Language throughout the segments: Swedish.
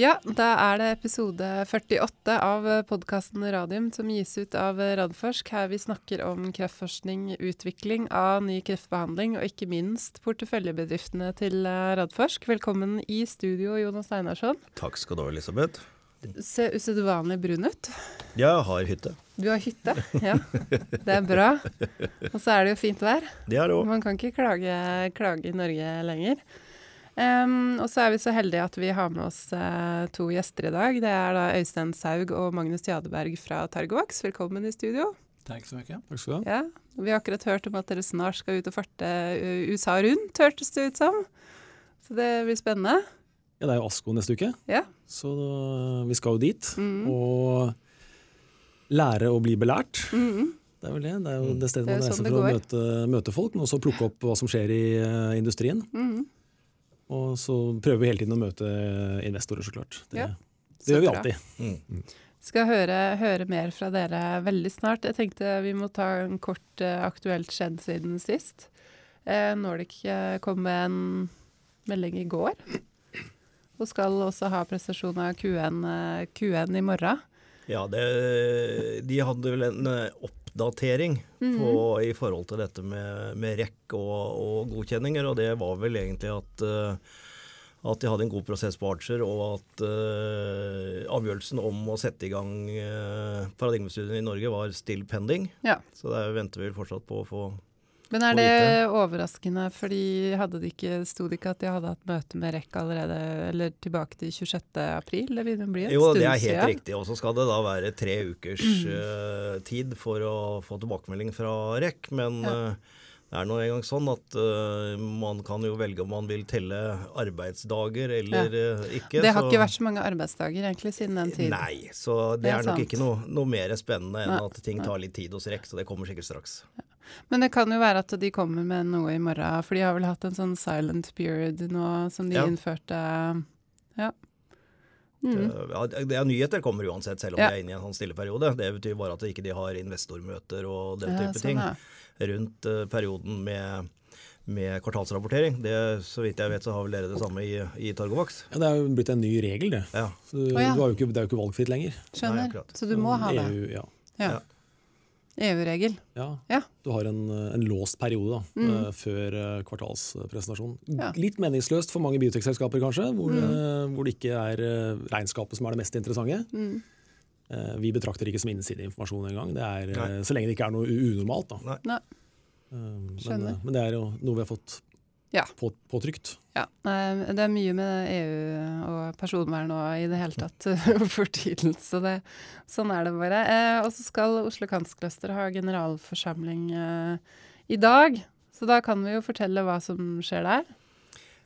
Ja, da er det episode 48 av podkasten Radium som gis ut av Radforsk. Her vi snakker om kreftforskning, utvikling av ny kreftbehandling og ikke minst porteføljebedriftene til Radforsk. Velkommen i studio, Jonas Einarsson. Takk skal du ha, Elisabeth. Ser usedvanlig brun ut. Ja, jeg har hytte. Du har hytte, ja. Det er bra. Og så er det jo fint vær. Det er det òg. Man kan ikke klage, klage i Norge lenger. Um, og så er vi så heldige at vi har med oss uh, to gjester i dag. Det er da Øystein Saug og Magnus Jadeberg fra Targovax. Velkommen i studio. Takk så. Takk skal du ha. Ja, vi har akkurat hørt om at dere snart skal ut og farte USA rundt, hørtes det ut som. Så det blir spennende. Ja, det er jo ASKO neste uke, ja. så vi skal jo dit. Mm. Og lære å bli belært. Mm. Det er vel det. Det er jo det er man for å går. møte, møte folk, men også plukke opp hva som skjer i industrien. Mm. Og så prøver vi hele tiden å møte investorer, så klart. Det, Ja, det gjør vi alltid. Skal høre, høre mer fra dere veldig snart. Jeg tenkte vi må ta en kort eh, aktuelt skjedd siden sist. Eh, Nordic eh, kom med en melding i går. Og skal også ha prestasjon av Q1, eh, Q1 i morgen. Ja, det, de hadde vel en eh, oppdatering på, i forhold til dette med, med rekk og, og godkjenninger, og det var vel egentlig at eh, at de hadde en god prosess på Archer, og at eh, avgjørelsen om å sette i gang uh, paradigmestudien i Norge var still pending. Ja. Så der venter vi vel fortsatt på å få Men er det overraskende, fordi hadde de ikke, sto det ikke at de hadde hatt møte med REC allerede, eller tilbake til 26. april? Det å bli en Jo, stund det er helt siden. riktig. Og så skal det da være tre ukers eh, tid for å få tilbakemelding fra REC. Men Ja. eh, det er nå engang sånn at eh, man kan jo velge om man vil telle arbeidsdager eller eh, ikke. Det har så- ikke vært så mange arbeidsdager egentlig siden den tid. Nei, så det, Det er er, nok sant. ikke noe, noe mer spennende enn Nei, at ting tar litt tid hos REC, så det kommer sikkert straks. Men det kan jo være at de kommer med noe i morgen, for de har vel hatt en sånn silent period nå som de Ja. innførte. Ja. Mm. Ja, det er nyheter kommer uansett, selv om Ja. de er inne i en sånn stilleperiode. Det betyr bare at ikke de har investormøter og den Ja, type sånn, ting. ja. rundt eh, perioden med, med kvartalsrapportering. Det, så vidt jeg vet så har vel dere det samme i, i Targovax. Ja, det er jo blitt en ny regel, det. Ja. Så ja. du har jo ikke, det er jo ikke valgfritt lenger. Skjønner. Nei. Så du må ha det. EU, ja. EU-regel. Ja. Ja. Du har en, en låst periode da, Mm. eh, før eh, kvartalspresentasjon. Ja. Litt meningsløst for mange biotekselskaper kanskje, hvor, Mm. eh, hvor det ikke er eh, regnskapet som er det mest interessante. Mm. Eh, Vi betrakter det ikke som innsideinformasjon engang, er, eh, så lenge det ikke er noe unormalt. Da. Nei. Nei. Eh, Men, eh, men det er jo noe vi har fått Ja. på, påtrykt. Ja. Nei, Det er mye med EU og personvern nå i det hele tatt for tiden, så det, sånn er det bare. Eh, og så skal Oslo Kanskluster ha generalforsamling eh, i dag, så da kan vi jo fortelle hva som skjer der.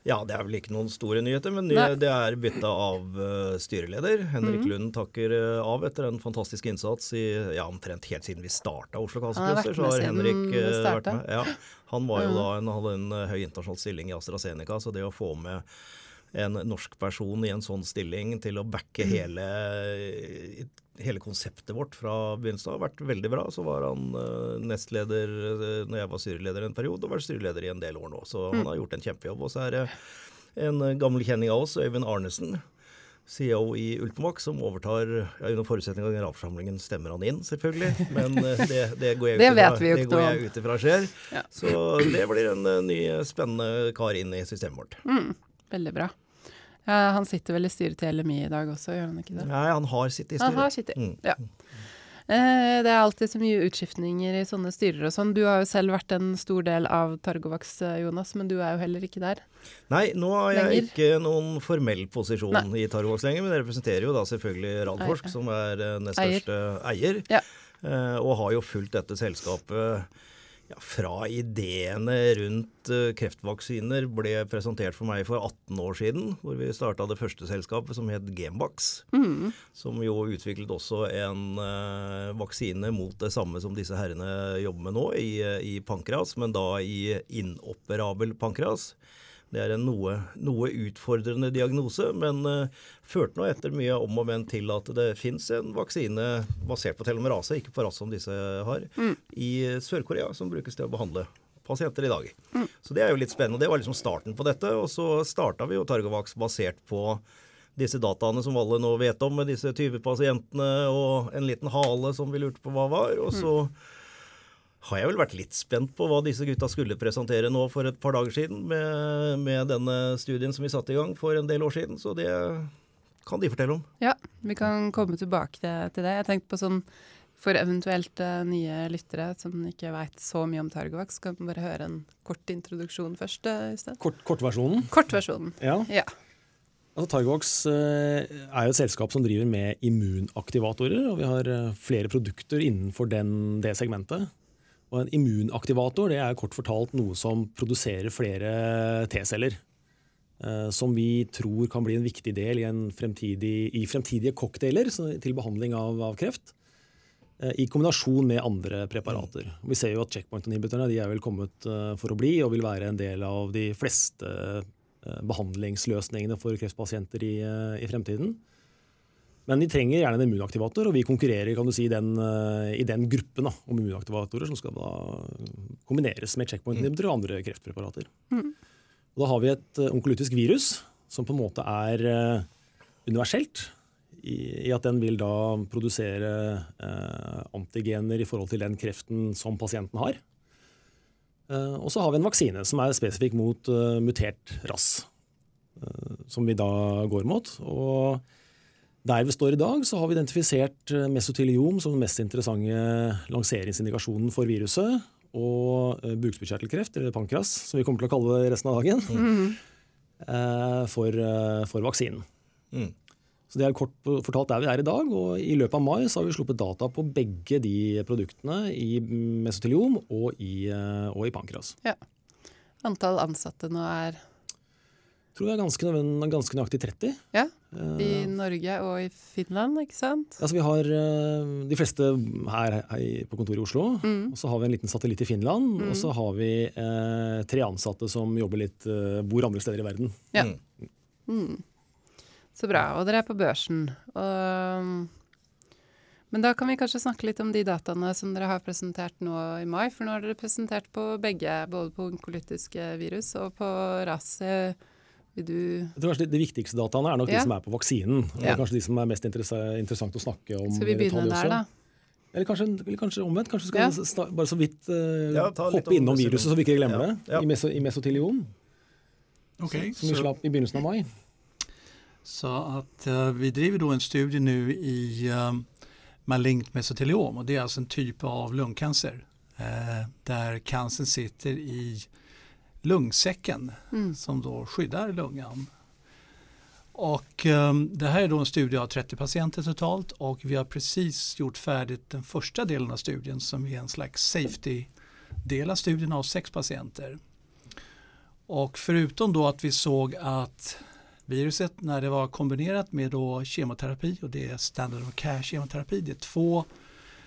Ja, det er vel ikke noen store nyheter, men det, det er bytta av eh, styreleder. Henrik Mhm. Lund takker eh, av etter en fantastisk innsats i ja, omtrent helt siden vi starta Oslo Cluster. Så har Henrik eh, vært med. Ja, han var jo Mhm. da en, hadde en høy internasjonal stilling i AstraZeneca, så det å få med en norsk person i en sånn stilling til å backe Mm. hele, hele konseptet vårt fra begynnelsen av har vært veldig bra. Så var han eh, nestleder uh, når jeg var styreleder en periode, og vært styreleder i en del år nå. Så Mm. han har gjort en kjempejobb. Og så er det en eh, gammel kjenning av oss, Øyvind Arnesen. CEO i Ultimax, som overtar ja, Under forutsetning av generalforsamlingen stemmer han inn, selvfølgelig. Men eh, det, det går jeg Det ut ifra- det ikke går jeg ut ifra skjer. Ja. Så det blir en eh, ny spennende kar inn i systemet vårt. Mm, veldig bra. Ja, han sitter vel i styret til LMI i dag også, gjør han ikke det? Nei, han har sitt i Han har styret. sittet. Mm. Ja. Eh, det er alltid så mye utskiftninger i sånne styrer og sånn. Du har jo selv vært en stor del av Targovax, eh, Jonas, men du er jo heller ikke der. Nei, nå har jeg Lenger. ikke noen formell posisjon Nei. i Targovax lenger, men jeg representerer jo da selvfølgelig Radforsk, som er eh, nest Eier. største eier. Ja. Eh, og har jo fulgt dette selskapet ja, fra ideene rundt eh, kreftvaksiner ble presentert for meg for 18 år siden, hvor vi starta det første selskapet som het Genvax. Mm. Som jo utviklet også en eh, vaksine mot det samme som disse herrene jobber med nå, i, eh, i pankreas, men da i inoperabel pankreas. Det er en noe, noe utfordrende diagnose, men eh, førte nå etter mye om og men til at det fins en vaksine basert på telomerase, ikke på RAS som disse har, i Sør-Korea som brukes til å behandle pasienter i dag. Så det er jo litt spennende. Det var liksom starten på dette. Og så starta vi jo Targovax basert på disse dataene som alle nå vet om, med disse 20 pasientene og en liten hale som vi lurte på hva var. Og så har jeg vel vært litt spent på hva disse gutta skulle presentere nå for et par dager siden med, med denne studien som vi satte i gang for en del år siden. Så det kan de fortelle om. Ja, vi kan komme tilbake til det. Jeg tenkte på sånn for eventuelt uh, nye lyttere som ikke veit så mye om Targovax, kan vi bare høre en kort introduksjon først, Øystein? Kort, kortversjonen? Kortversjonen. Ja. ja. Altså, Targovax uh, er jo et selskap som driver med immunaktivatorer, og vi har uh, flere produkter innenfor den, det segmentet. Og en immunaktivator det er kort fortalt noe som produserer flere T-celler. Eh, som vi tror kan bli en viktig del i, fremtidig, i fremtidige cocktailer til behandling av, av kreft. Eh, I kombinasjon med andre preparater. Vi ser jo at checkpoint-inhibiterne er vel kommet eh, for å bli og vil være en del av de fleste behandlingsløsningene for kreftpasienter i, i fremtiden. Men de trenger gjerne en immunaktivator, og vi konkurrerer kan du si, den, i den gruppen da, om immunaktivatorer som skal da kombineres med checkpoint-inhibitor og andre kreftpreparater. Mm. da har vi et onkolytisk virus som på en måte er universelt i, at den vil da produsere eh, antigener i forhold til den kreften som pasienten har. Eh, og så har vi en vaksine som er spesifikk mot uh, mutert rass, som vi da går mot. Og der vi står i dag, så har vi identifisert mesoteliom som den mest interessante lanseringsindikasjonen for viruset. Og uh, bukspyttkjertelkreft, eller pankras, som vi kommer til å kalle det resten av dagen, mm. for, for, vaksinen. Mm. Så det er kort fortalt der vi er i dag. og I løpet av mai så har vi sluppet data på begge de produktene i mesoteliom og i, eh, og i pankras. Ja. Antall ansatte nå er tror jeg er ganske, ganske nøyaktig 30. Ja, I uh, Norge og i Finland, ikke sant? Altså Vi har uh, de fleste her, her, på kontoret i Oslo. Mm. og Så har vi en liten satellitt i Finland. Mm. Og så har vi uh, tre ansatte som jobber litt, bor andre steder i verden. Ja. Mm. mm. Så bra. Og dere er på børsen. Og, men da kan vi kanskje snakke litt om de dataene som dere har presentert nå i mai. For nå har dere presentert på begge, både på onkolytiske virus og på RAS. Vil du Jeg tror kanskje De viktigste dataene er nok ja. de som er på vaksinen. Det er kanskje de som er mest interessant å snakke om. Skal vi begynne der, da? Eller kanskje, eller kanskje, omvendt. Kanskje skal ja. bare så vidt uh, ja, hoppe innom viruset, så vi ikke glemmer det. I, meso, i mesoteliom. Okay, som vi slapp i begynnelsen av mai. Så att uh, vi driver då en studie nu i uh, malignt mesoteliom och det är alltså en typ av lungcancer uh, där cancern sitter i lungsäcken mm. som då skyddar lungan. Och um, det här är då en studie av 30 patienter totalt och vi har precis gjort färdigt den första delen av studien som är en slags safety-del av studien av sex patienter. Och förutom då att vi såg att viruset när det var kombinerat med då kemoterapi och det är standard of care kemoterapi. Det är två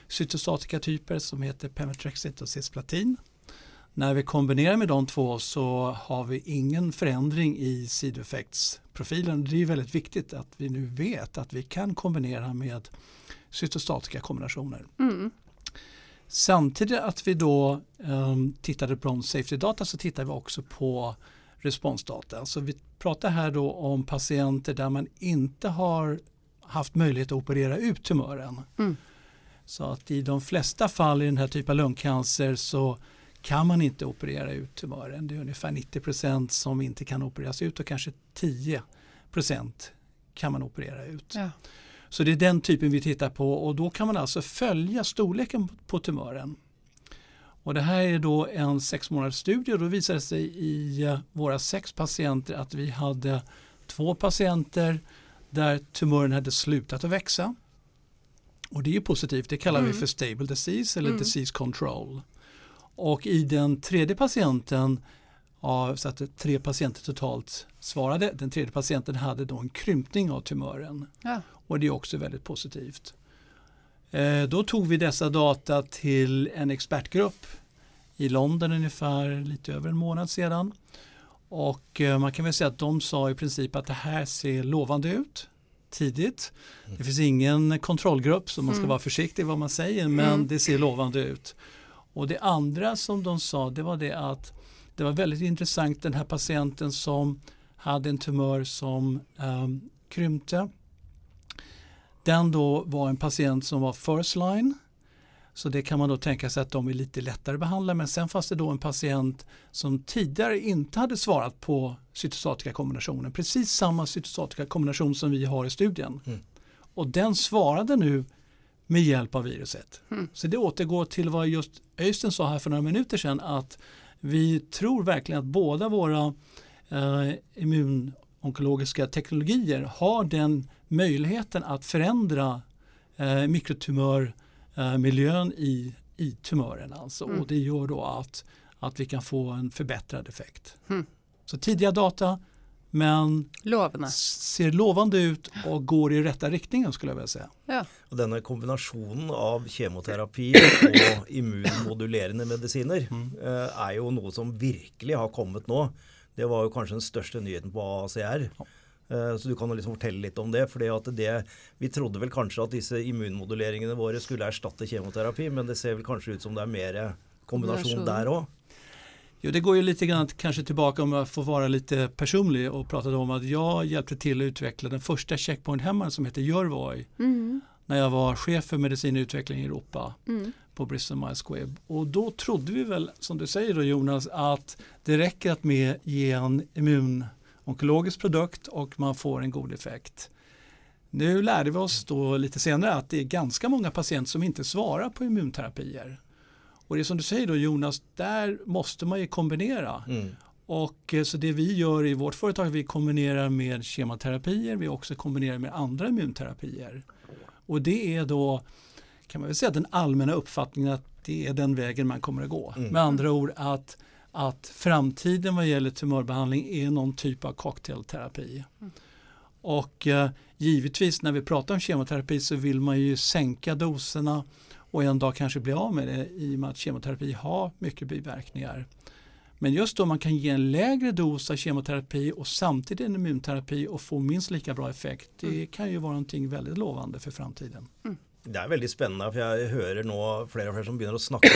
cytostatikatyper som heter Pemetrexed och cisplatin. När vi kombinerar med de två så har vi ingen förändring i sidoeffektsprofilen. Det är väldigt viktigt att vi nu vet att vi kan kombinera med cytostatika kombinationer. Mm. Samtidigt att vi då um, tittade på safety data så tittade vi också på responsdata. Så vi pratar här då om patienter där man inte har haft möjlighet att operera ut tumören. Mm. Så att i de flesta fall i den här typen av lungcancer så kan man inte operera ut tumören. Det är ungefär 90% som inte kan opereras ut och kanske 10% kan man operera ut. Ja. Så det är den typen vi tittar på och då kan man alltså följa storleken på tumören. Och det här är då en sex månaders studie och då visade det sig i eh, våra sex patienter att vi hade två patienter där tumören hade slutat att växa. Och det är positivt, det kallar mm. vi för stable disease eller mm. disease control. Och i den tredje patienten, ja, så att tre patienter totalt svarade, den tredje patienten hade då en krympning av tumören. Ja. Och det är också väldigt positivt. Eh, då tog vi dessa data till en expertgrupp i London ungefär lite över en månad sedan. Och eh, man kan väl säga att de sa i princip att det här ser lovande ut tidigt. Det finns ingen kontrollgrupp så man ska mm. vara försiktig vad man säger men mm. det ser lovande ut. Och det andra som de sa det var det att det var väldigt intressant den här patienten som hade en tumör som um, krympte. Den då var en patient som var first line. Så det kan man då tänka sig att de är lite lättare behandlade. Men sen fanns det då en patient som tidigare inte hade svarat på cytostatika kombinationen. Precis samma cytostatika kombination som vi har i studien. Mm. Och den svarade nu med hjälp av viruset. Mm. Så det återgår till vad just Öystein sa här för några minuter sedan att vi tror verkligen att båda våra eh, immunonkologiska teknologier har den möjligheten att förändra eh, mikrotumörmiljön eh, i, i tumören. Alltså. Mm. Och det gör då att, att vi kan få en förbättrad effekt. Mm. Så tidiga data men lovande. ser lovande ut och går i rätta riktningen skulle jag vilja säga. Ja. Och denna kombinationen av kemoterapi och immunmodulerande mediciner mm. Eh, är ju något som verkligen har kommit nu. Det var ju kanske den största nyheten på ACR. Ja. Eh, så du kan liksom fortelle litt om det. for det, Vi trodde vel kanskje at disse immunmoduleringene våre skulle erstatte kemoterapi, men det ser väl kanske ut som det är mer kombination där också. Jo, det går ju lite grann kanske tillbaka om jag får vara lite personlig och prata om att jag hjälpte till att utveckla den första checkpoint-hämmaren som heter Yervoy. Mm. När jag var chef för medicin och utveckling i Europa mm. på Bristol Myers Squibb. Och då trodde vi väl, som du säger då Jonas, att det räcker att med ge en immunonkologisk produkt och man får en god effekt. Nu lärde vi oss då lite senare att det är ganska många patienter som inte svarar på immunterapier. Och det är som du säger då Jonas, där måste man ju kombinera. Mm. Och eh, så det vi gör i vårt företag, vi kombinerar med kemoterapier, vi också kombinerar med andra immunterapier. Och det är då, kan man väl säga, den allmänna uppfattningen att det är den vägen man kommer att gå. Mm. Med andra ord att, att framtiden vad gäller tumörbehandling är någon typ av cocktailterapi. Mm. Och eh, givetvis när vi pratar om kemoterapi så vill man ju sänka doserna och en dag kanske bli av med det i och med att kemoterapi har mycket biverkningar. Men just då man kan ge en lägre dos av kemoterapi och samtidigt en immunterapi och få minst lika bra effekt. Det mm. kan ju vara någonting väldigt lovande för framtiden. Mm. Det är väldigt spännande för jag hör nu flera och fler som börjar snacka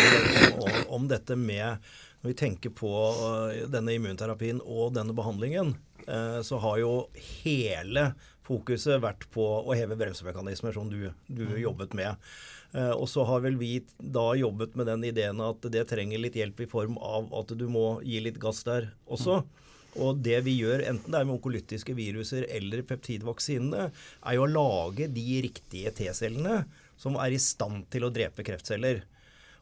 om, om detta med när vi tänker på eh, denna immunterapin och denna behandlingen eh, så har ju hela fokuset varit på att häva bromsmekanismer som du, du mm. jobbat med. Eh, och så har väl vi då jobbat med den idén att det trenger lite hjälp i form av att du må ge lite gas där också. Mm. Och det vi gör, enten det är med onkolytiska viruser eller peptidvaksinene, är ju att lage de riktiga T-cellerna som är i stand till att drepa kreftceller.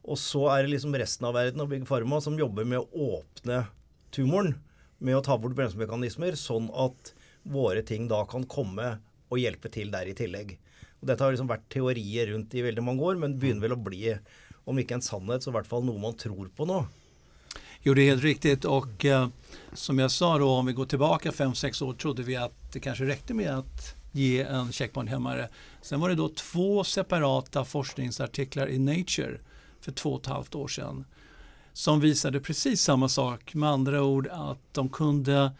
Och så är det liksom resten av världen och Big Pharma som jobbar med att öppna tumorn med att ta bort bränslemekanismer så att våra ting då kan komma och hjälpa till där i tillägg. Og dette har liksom varit teorier runt i väldigt många år men börjar väl å bli, om inte en sanning så i hvert fall något man tror på nu. Jo, det är helt riktigt och eh, som jag sa då om vi går tillbaka 5-6 år trodde vi att det kanske räckte med att ge en checkpoint-hämmare. Sen var det då två separata forskningsartiklar i Nature för två och ett halvt år sedan som visade precis samma sak. Med andra ord att de kunde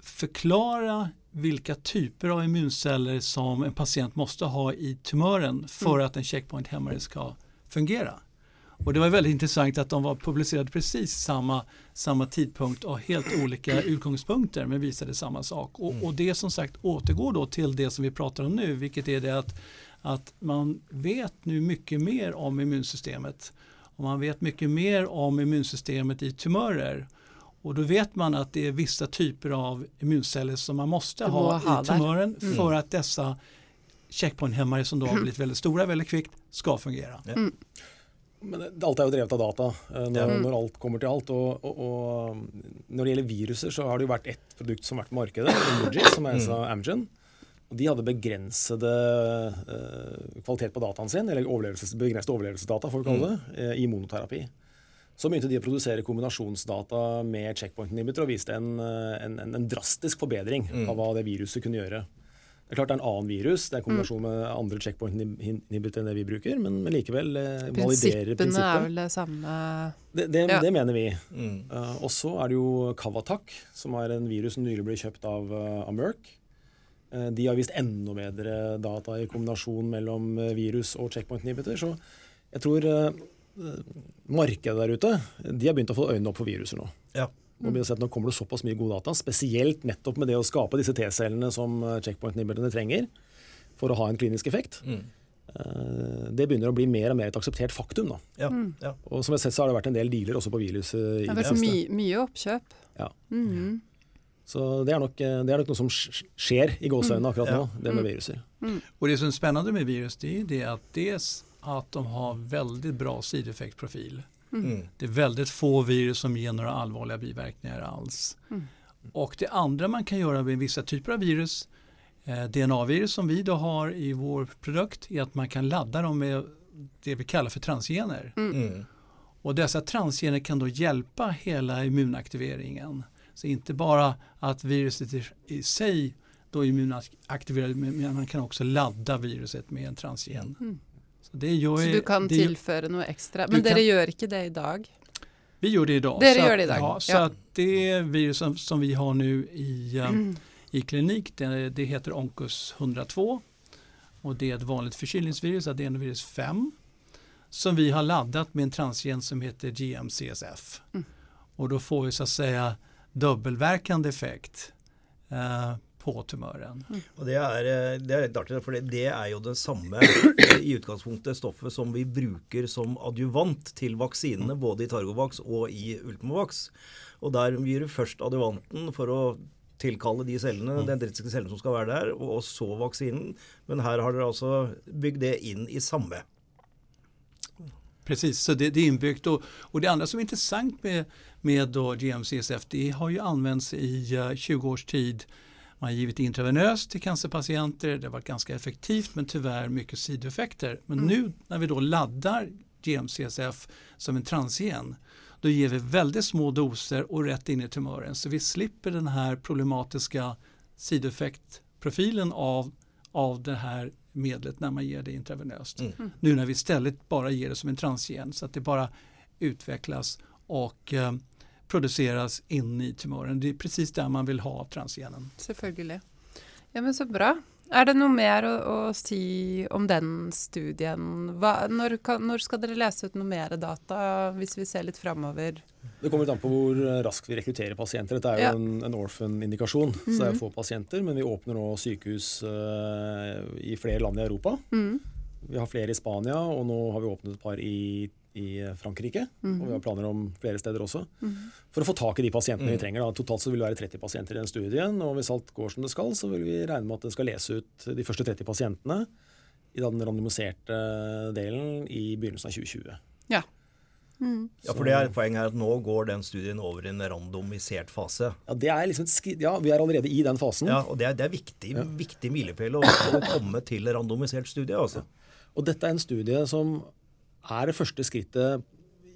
förklara vilka typer av immunceller som en patient måste ha i tumören för mm. att en checkpoint-hämmare ska fungera. Och det var väldigt intressant att de var publicerade precis samma, samma tidpunkt och helt olika utgångspunkter men visade samma sak. Och, mm. och, det som sagt återgår då till det som vi pratar om nu vilket är det att, att man vet nu mycket mer om immunsystemet. Och man vet mycket mer om immunsystemet i tumörer. Och då vet man att det är vissa typer av immunceller som man måste ha, ha i tumören mm. för att dessa checkpointhämmare som då har blivit väldigt stora väldigt kvickt ska fungera. Mm. Men allt är ju drevet av data eh, när, mm. när allt kommer till allt. Och, och, och, när det gäller viruser så har det ju varit ett produkt som varit på marknaden, Emoji, som är mm. Amgen. Och de hade begränsade uh, kvalitet på datan sin, eller överlevelses, begränsade överlevelsesdata får vi kalla det, mm. uh, i monoterapi. Så begynte de å produsere kombinasjonsdata med checkpoint inhibitor og viste en, eh, en, en drastisk forbedring mm. av hva det viruset kunne gjøre. Det er klart det er en annen virus, det er en kombinasjon mm. med andre checkpoint inhibitor enn det vi bruker, men, men likevel eh, validerer prinsippet. Prinsippene er vel det samme Det, det, ja. det mener vi. Mm. Uh, og så er det jo Kavatak, som er en virus som nylig ble kjøpt av, uh, av Merck. Uh, de har vist enda bedre data i kombinasjon mellom virus og checkpoint inhibitor. Så jeg tror markedet der ute, de har begynt å få øynene opp for viruser nå. Ja. Og vi har sett Nå kommer det såpass mye god data, spesielt nettopp med det å skape disse T-cellene som eh, checkpoint-inhibiterne trenger for å ha en klinisk effekt. Mm. Eh, Det begynner å bli mer og mer et akseptert faktum. Da. Ja, ja. Og som jeg har sett, så har det vært en del dealer også på viruset. i Det har vært my, mye oppkjøp. Ja. Mhm. Så det er, nok, eh, det er nok noe som sk- skjer i gåseøynene akkurat Ja. nå, det med viruser. Och det som är spännande med virus det det att dels att de har väldigt bra sideffektprofil. Mm. Det är väldigt få virus som ger några allvarliga biverkningar alls. Mm. Och det andra man kan göra med vissa typer av virus, eh, DNA-virus som vi då har i vår produkt, är att man kan ladda dem med det vi kallar för transgener. Mm. Och dessa transgener kan då hjälpa hela immunaktiveringen. Så inte bara att viruset i- sig då är immunaktiverar, men man kan också ladda viruset med en transgen. Så det gör, Så du kan det, noe ekstra. Du Men kan- gjør ikke det i dag? Vi gör det idag. Så gör det idag, Ja, så ja. det virus som, som vi har nu i, eh, Mm. i klinik, det, det heter Oncus 102. Och det är ett vanligt förkylningsvirus, adenovirus 5. Som vi har laddat med en transgen som heter GMCSF. Mm. Och då får vi så att säga dubbelverkande effekt eh, på tumören. Og det er, eh, det er litt artig, for det, det er jo det samme i utgangspunktet stoffet som vi bruker som adjuvant til vaksinene, både i Targovax og i Ultimovax. Og der gir du først adjuvanten for å tilkalle de cellene, den dendritiske cellene som skal være der, og, og så vaksinen. Men her har dere altså bygd det inn i samme. Precis, så det, det är inbyggt. Och, och det andra som är intressant med, med då GMCSF, det har ju använts i eh, 20 års tid. Man har givit intravenöst till cancerpatienter, det har varit ganska effektivt men tyvärr mycket sidoeffekter. Men nu när vi då laddar GMCSF som en transgen, då ger vi väldigt små doser och rätt in i tumören. Så vi slipper den här problematiska sidoeffektprofilen av, av det här medlet när man ger det intravenöst. Mm. Nu när vi istället bara ger det som en transgen så att det bara utvecklas och eh, produceras in i tumören. Det är precis där man vill ha transgenen. Ja, men så bra. Er det noe mer å si om den studien? Hva, kan, når skal dere lese ut noe mer data, hvis vi ser litt framover? Det kommer an på hvor eh, raskt vi rekrutterer pasienter. Dette er jo Ja. Mhm. en, en orphan-indikasjon, så det er få pasienter. Men vi åpner nå sykehus eh, i flere land i Europa. Mm. Vi har flere i Spania, og nå har vi åpnet et par i, i Frankrike. Mhm. Og vi har planer om flere steder også. For å få tak i de pasientene vi trenger. Da. Totalt så vil det være 30 pasienter i den studien. Og hvis alt går som det skal, så vil vi regne med at det skal lese ut de første 30 pasientene i den randomiserte delen i begynnelsen av 2020. Ja. Mm. Ja, for det er Poenget er at nå går den studien over i en randomisert fase. Ja, det er liksom ja, Vi er allerede i den fasen. Ja, og Det er, det er viktig, viktig milepæl å, å komme til randomisert studie. altså. Og dette er en studie som er det første skrittet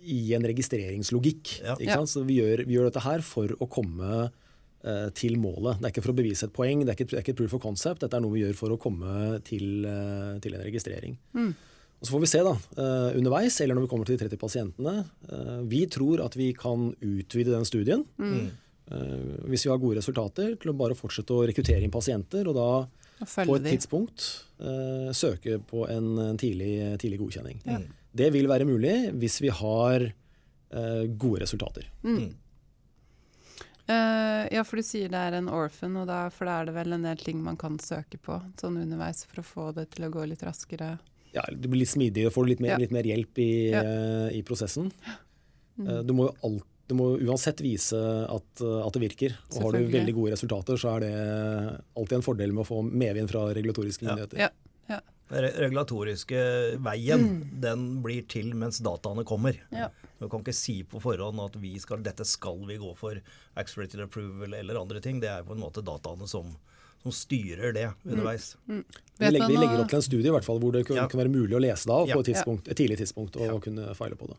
i en registreringslogikk. Ja. Ikke Ja. sant? Så vi gjør, vi gjør dette her for å komme eh, til målet. Det er ikke for å bevise et poeng, det er ikke, det er ikke et proof of concept. Dette er noe vi gjør for å komme til, eh, til en registrering. Og Så får vi se da, eh, underveis, eller når vi kommer til de 30 pasientene. Eh, vi tror at vi kan utvide den studien. eh, hvis vi har gode resultater, til å bare fortsette å rekruttere inn pasienter. og da Og på et de. tidspunkt søke på en, en tidlig, tidlig godkjenning. Ja. Det vil være mulig hvis vi har eh, gode resultater. Mm. Eh, ja, for du sier det er en orphan, og da, for da er det vel en del ting man kan søke på sånn underveis for å få det til å gå litt raskere. Ja, det blir litt smidig og får litt mer, Ja. litt mer hjelp i, Ja. eh, i prosessen. Mm. Eh, du må jo alt, du må uansett vise at, at det virker. Og har du veldig gode resultater, så er det alltid en fordel med å få medvind fra regulatoriske Ja. myndigheter. Ja. Regulatoriske veien den blir til mens dataene kommer. Ja. Du kan ikke si på forhånd at vi skal, dette skal vi gå for, accelerated approval eller andre ting. Det er på en måte dataene som, som styrer det underveis. Vi Vet legger, vi legger opp til en studie i hvert fall, hvor det kan, Ja. kan være mulig å lese det av på et, tidspunkt, et tidlig tidspunkt og Ja. kunne feile på det.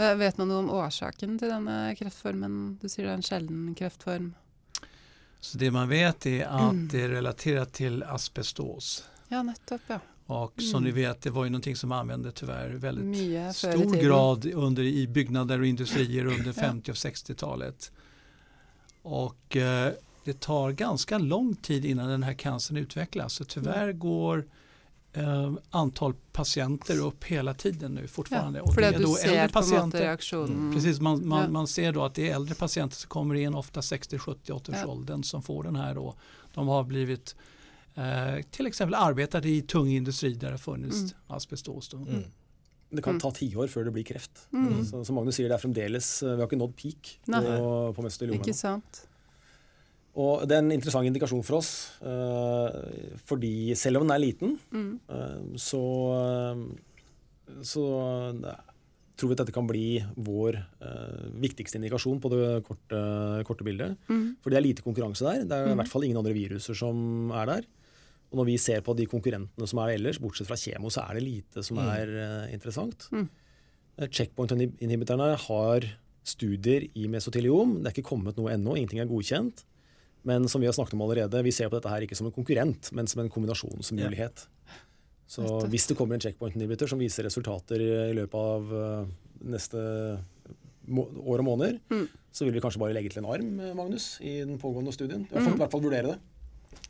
Vet man noe om årsaken til denne kreftformen? Du sier det er en sjelden kreftform. Så det man vet är att det är relaterat till asbestos. Ja, nettopp, ja. Och som ni vet, det var ju någonting som använde tyvärr väldigt i stor grad under, i byggnader och industrier under 50 och 60-talet. Och eh, det tar ganska lång tid innan den här cancern utvecklas. Så tyvärr går eh, antal patienter upp hela tiden nu fortfarande. Ja, för det är då äldre patienter. reaksjonen. Precis, man, man, Ja. man ser då att det är äldre patienter som kommer in, ofta 60, 70, 80 års Ja. åldern som får den här då. De har blivit eh, till exempel arbetat i tung industri där det funnits Mm. asbestos. Då. Mm. Det kan Mm. ta tiår før det blir kreft. Mm. Så, som Magnus sier, det er fremdeles Vi har ikke nådd peak Nei. på, på mesoteliom Ikke sant. Og det er en interessant indikasjon for oss. eh, fordi selv om den er liten, Mm. eh, så, eh, så eh, tror vi at dette kan bli vår eh, viktigste indikasjon på det korte, korte bildet. Mm. For det er lite konkurranse der. Det er i Mm. hvert fall ingen andre viruser som er der. Og når vi ser på de konkurrentene som er ellers, bortsett fra kjemo, så er det lite som Mm. er eh, interessant. Mm. Eh, Checkpoint-inhibiterne har studier i mesoteliom. Det er ikke kommet noe ennå, ingenting er godkjent. Men som vi har snakket om allerede, vi ser på dette her ikke som en konkurrent, men som en kombinasjonsmulighet. Så Nettopp. hvis det kommer en checkpoint-inhibitor som viser resultater i løpet av eh, neste år og måneder, Mm. så vil vi kanskje bare legge til en arm, eh, Magnus, i den pågående studien. I hvert fall, i hvert fall vurdere det.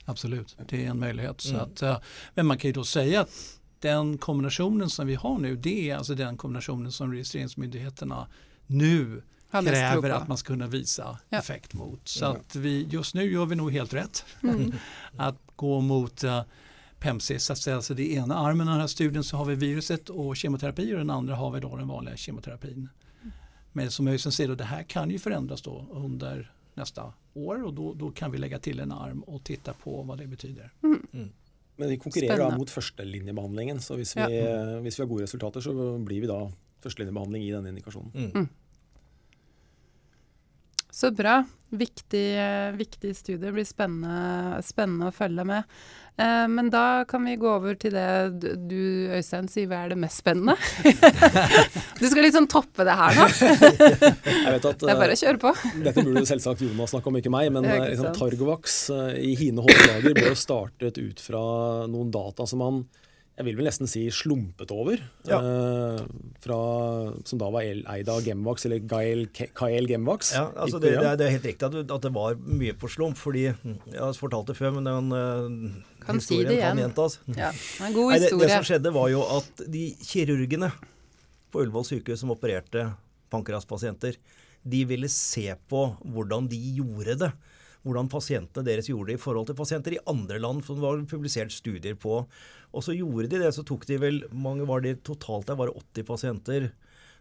Absolut, det är en möjlighet. Så Mm. att, eh, men man kan ju då säga att den kombinationen som vi har nu, det är alltså den kombinationen som registreringsmyndigheterna nu kräver att man ska kunna visa Ja. effekt mot. Så Ja. att vi, just nu gör vi nog helt rätt Mm. att gå mot uh, PEMSIS, alltså alltså det ena armen av den här studien så har vi viruset och kemoterapi och den andra har vi då den vanliga kemoterapin. Men som jag sen säger, då, det här kan ju förändras då under nästa år och då, då kan vi lägga till en arm och titta på vad det betyder. Men vi konkurrerer da Spennende. mot førstelinjebehandlingen, så vi, Ja. hvis vi har gode resultater, så blir vi da førstelinjebehandling i denne indikasjonen. Så bra. Viktig, eh, viktig studie. Det blir spennende, spennende å følge med. Eh, men da kan vi gå over til det du- Øystein, sier hva er det mest spennende. du skal liksom toppe det her nå. Jeg vet at Det er bare eh, å kjøre på. Dette burde selvsagt Jonas snakke om, ikke meg, men Ja, ikke eh, liksom. Targovax eh, i hine håndlager ble jo startet ut fra noen data som man jeg vil vel nesten si slumpet over. Ja. eh, fra, som da var eid av Gemvax, eller Gael, Kael Gemvax. Ja, altså det, det, er, det er helt riktig at, at det var mye på slump, fordi Jeg har fortalt det før, men den eh, Kan si historien det kan gjentas. Ja, en god Nei, det, det historie. som skjedde, var jo at de kirurgene på Ullevål sykehus som opererte pankraspasienter, de ville se på hvordan de gjorde det. Hvordan pasientene deres gjorde det i forhold til pasienter i andre land som det var publisert studier på. Og så gjorde de det. Så tok de vel mange var det totalt der? Var det 80 pasienter?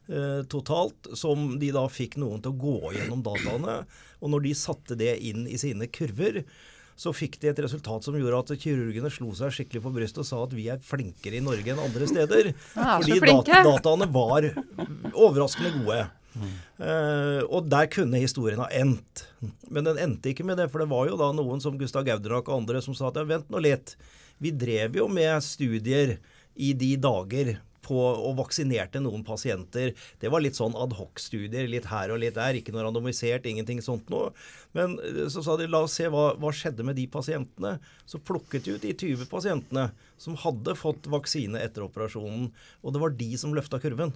eh, totalt, som de da fikk noen til å gå gjennom dataene. Og når de satte det inn i sine kurver, så fikk de et resultat som gjorde at kirurgene slo seg skikkelig på brystet og sa at vi er flinkere i Norge enn andre steder. Ah, så Fordi flinke. dat dataene var overraskende gode. Uh, og der kunne historien ha endt. Men den endte ikke med det, for det var jo da noen som Gustav Gauderak og andre som sa at ja, vent nå litt. Vi drev jo med studier i de dager på, og vaksinerte noen pasienter. Det var litt sånn adhoc-studier, litt her og litt der. Ikke noe randomisert, ingenting sånt noe. Men eh, så sa de la oss se hva, hva skjedde med de pasientene. Så plukket de ut de 20 pasientene som hadde fått vaksine etter operasjonen. Og det var de som løfta kurven.